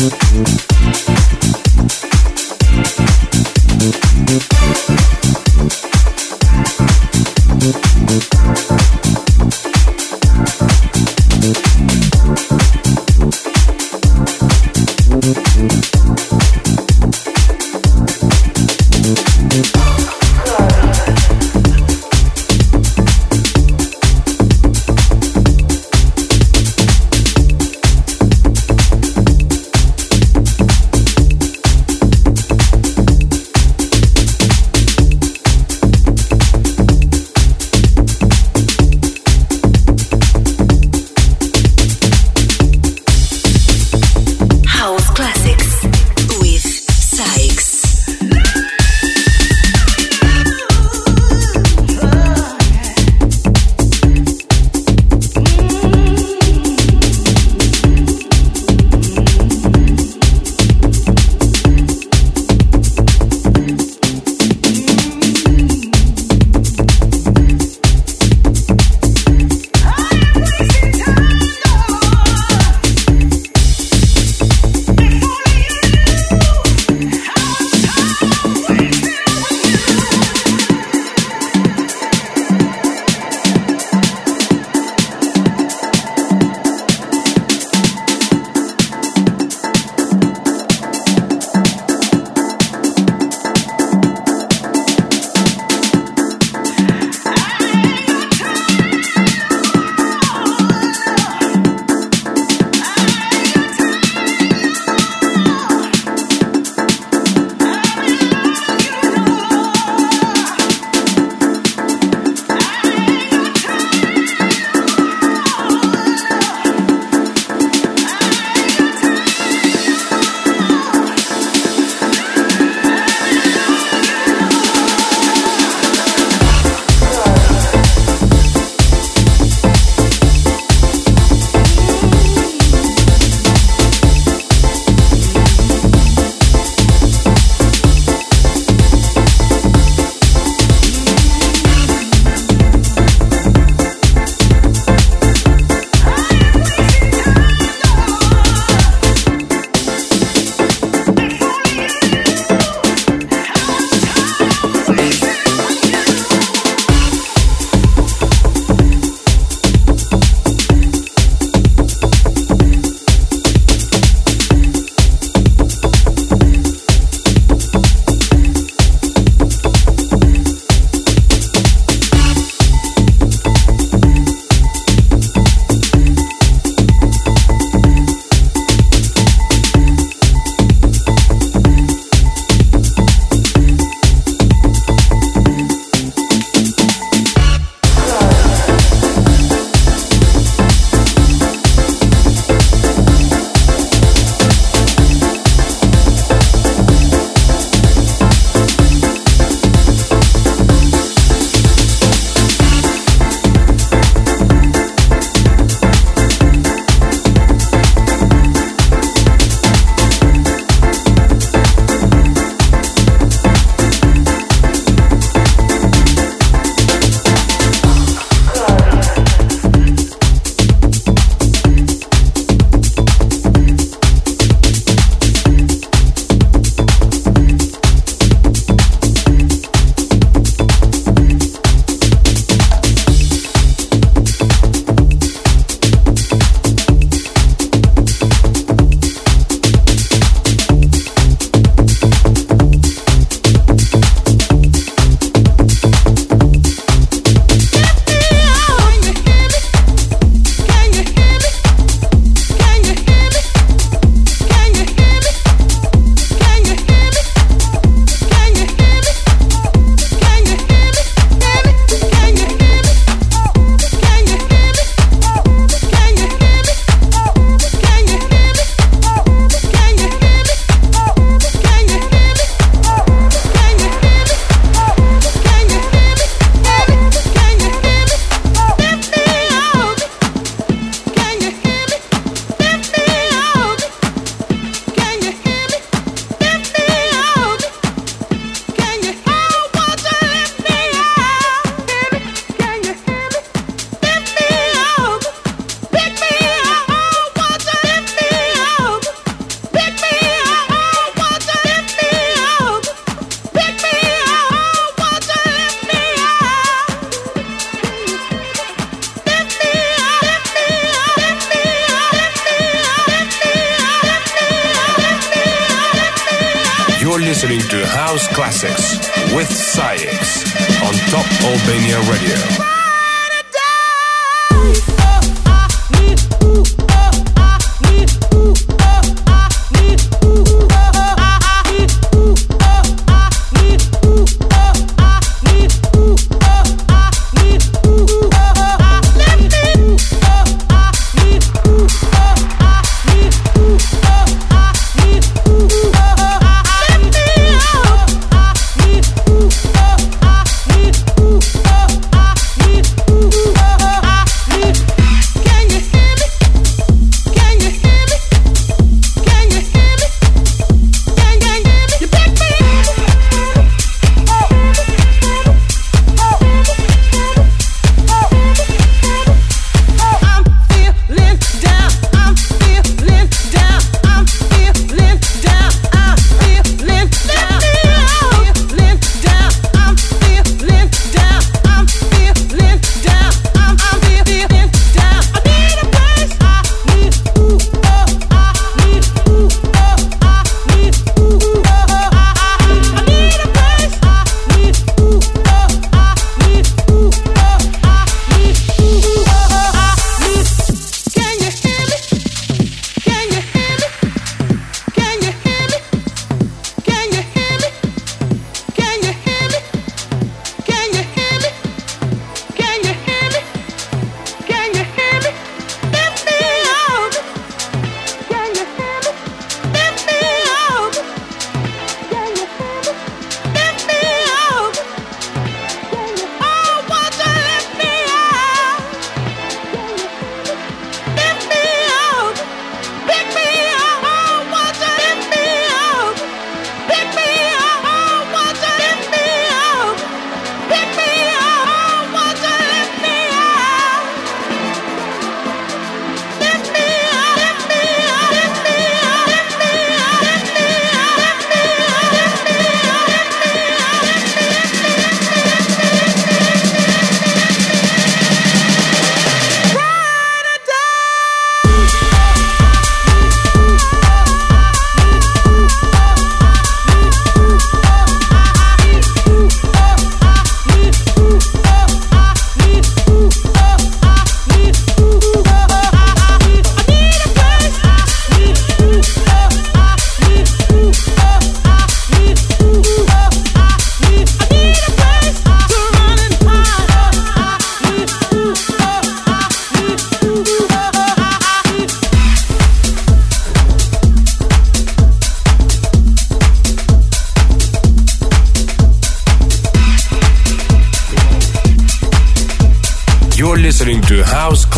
Thank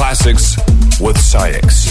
what with choose.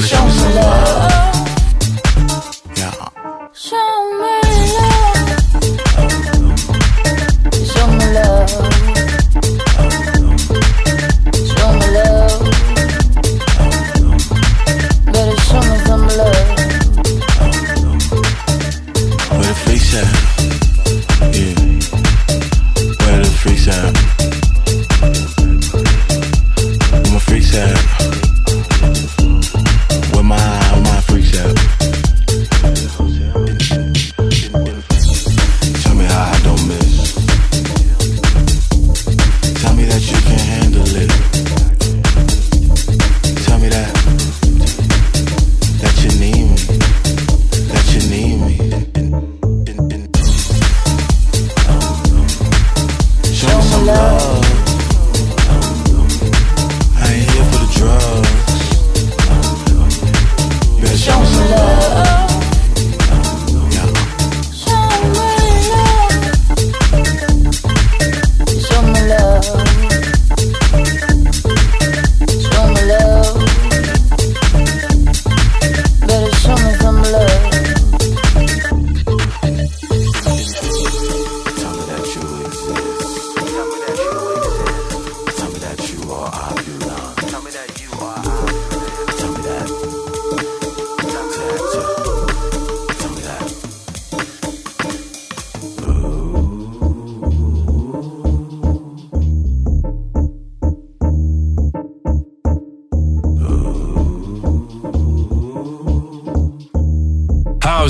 笑死我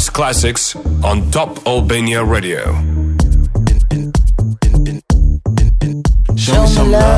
classics on Top Albania Radio. Show me love.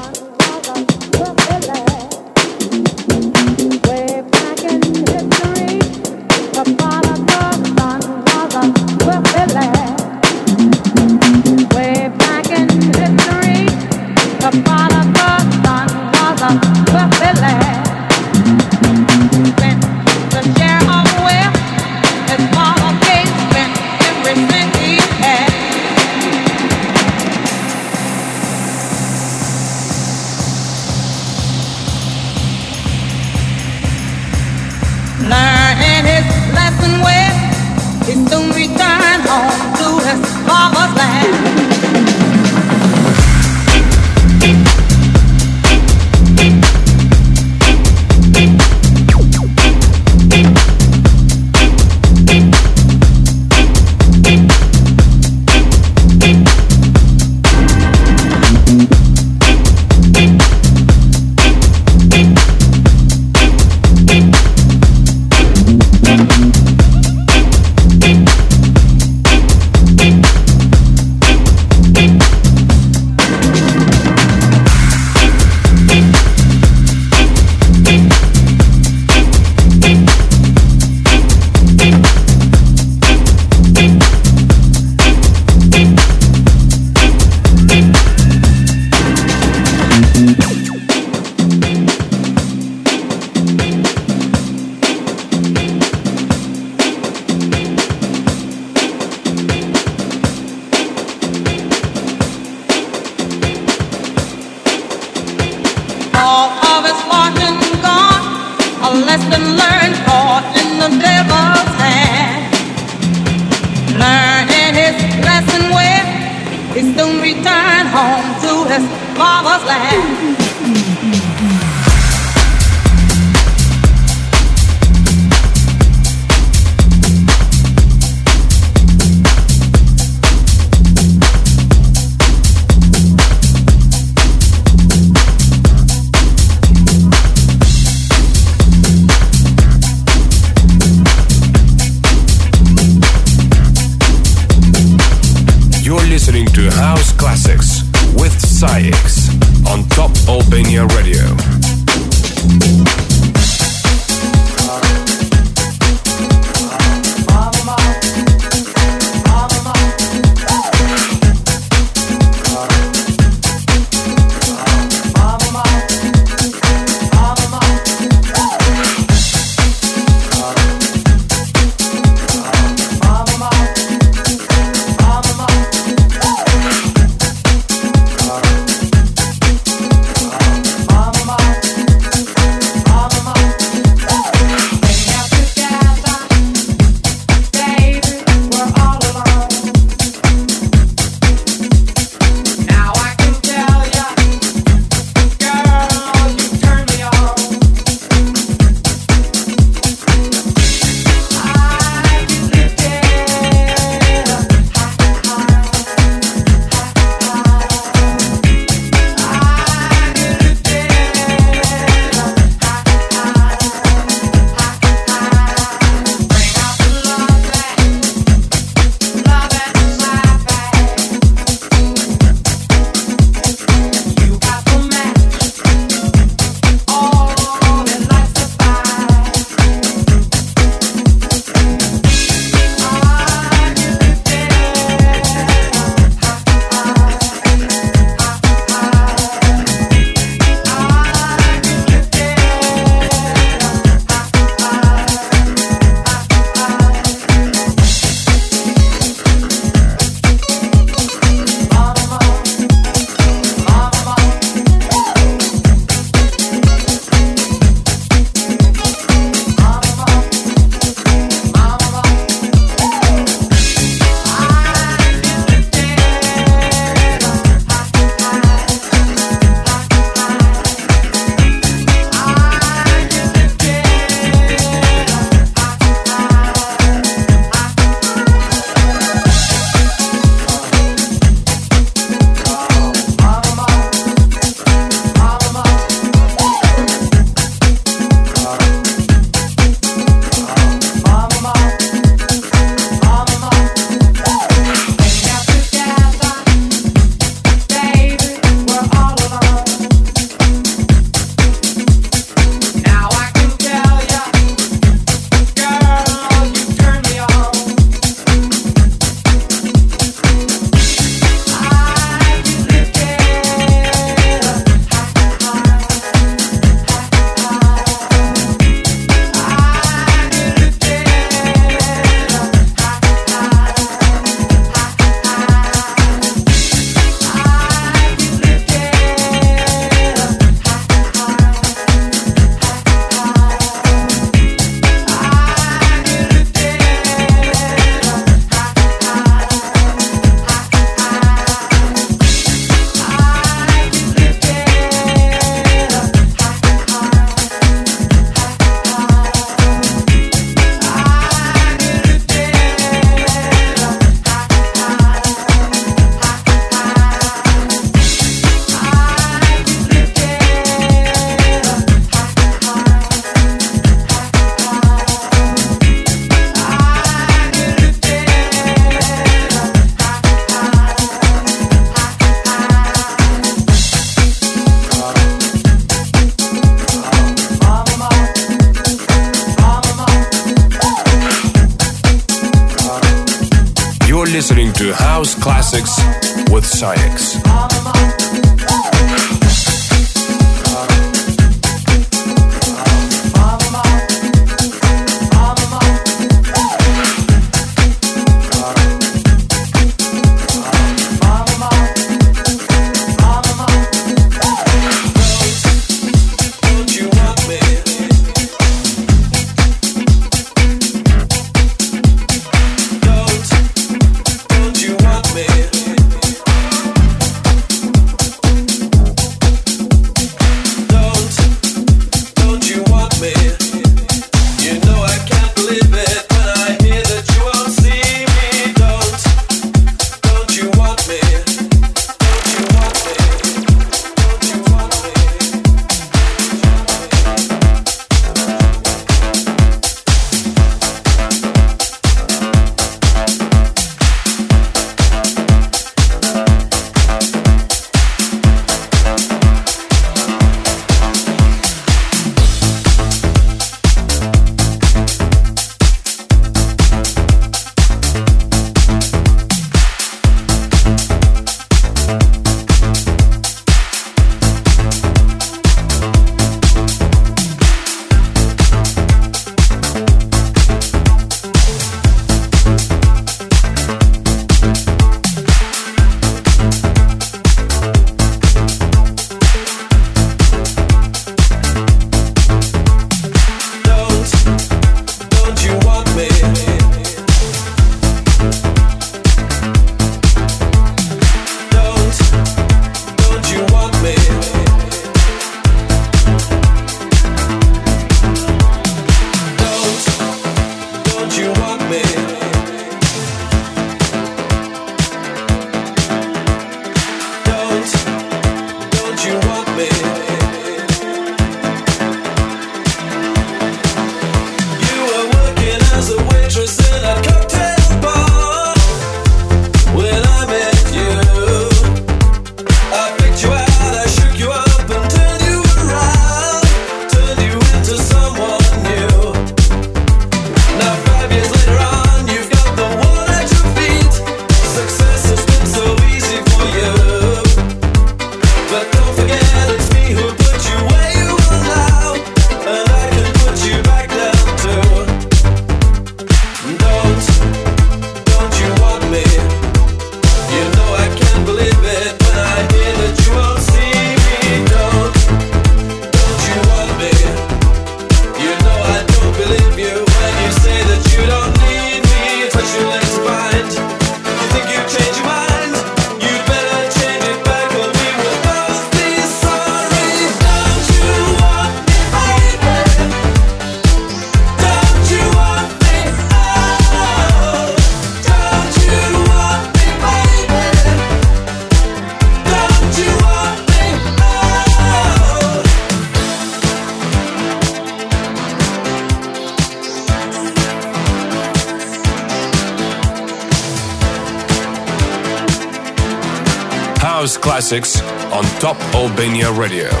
Albania Radio.